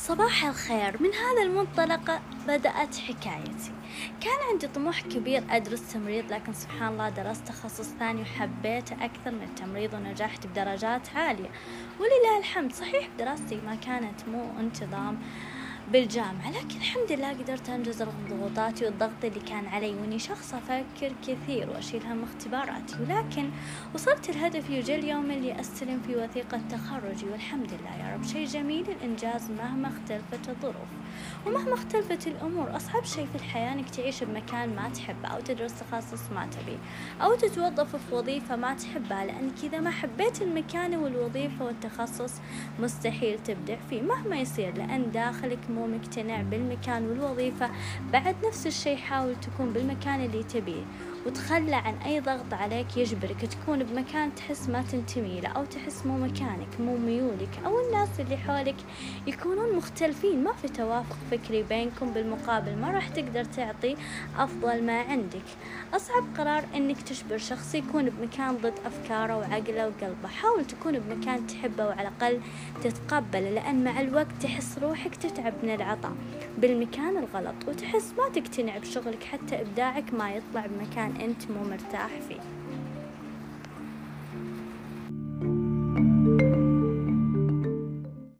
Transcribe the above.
صباح الخير. من هذا المنطلق بدأت حكايتي. كان عندي طموح كبير أدرس تمريض لكن سبحان الله درست تخصص ثاني وحبيته أكثر من التمريض ونجحت بدرجات عالية. ولله الحمد صحيح دراستي ما كانت مو انتظام. بالجامعة لكن الحمد لله قدرت أنجز رغم ضغوطاتي والضغط اللي كان علي وإني شخص أفكر كثير وأشيل هم اختباراتي ولكن وصلت لهدفي وجاء اليوم اللي أستلم في وثيقة تخرجي والحمد لله يا رب. شيء جميل الإنجاز مهما اختلفت الظروف ومهما اختلفت الأمور أصعب شيء في الحياة إنك تعيش بمكان ما تحبه أو تدرس تخصص ما تبيه أو تتوظف في وظيفة ما تحبها لأنك إذا ما حبيت المكان والوظيفة والتخصص مستحيل تبدع فيه مهما يصير لأن داخلك مو مقتنع بالمكان والوظيفة. بعد نفس الشيء حاول تكون بالمكان اللي تبيه. وتخلى عن أي ضغط عليك يجبرك تكون بمكان تحس ما تنتمي له أو تحس مو مكانك مو ميولك أو الناس اللي حولك يكونون مختلفين. ما في توافق فكري بينكم بالمقابل ما راح تقدر تعطي أفضل ما عندك. أصعب قرار إنك تجبر شخص يكون بمكان ضد أفكاره وعقله وقلبه. حاول تكون بمكان تحبه وعلى الأقل تتقبله لأن مع الوقت تحس روحك تتعب من العطاء. بالمكان الغلط وتحس ما تقتنع بشغلك حتى إبداعك ما يطلع بمكان أنت مو مرتاح فيه.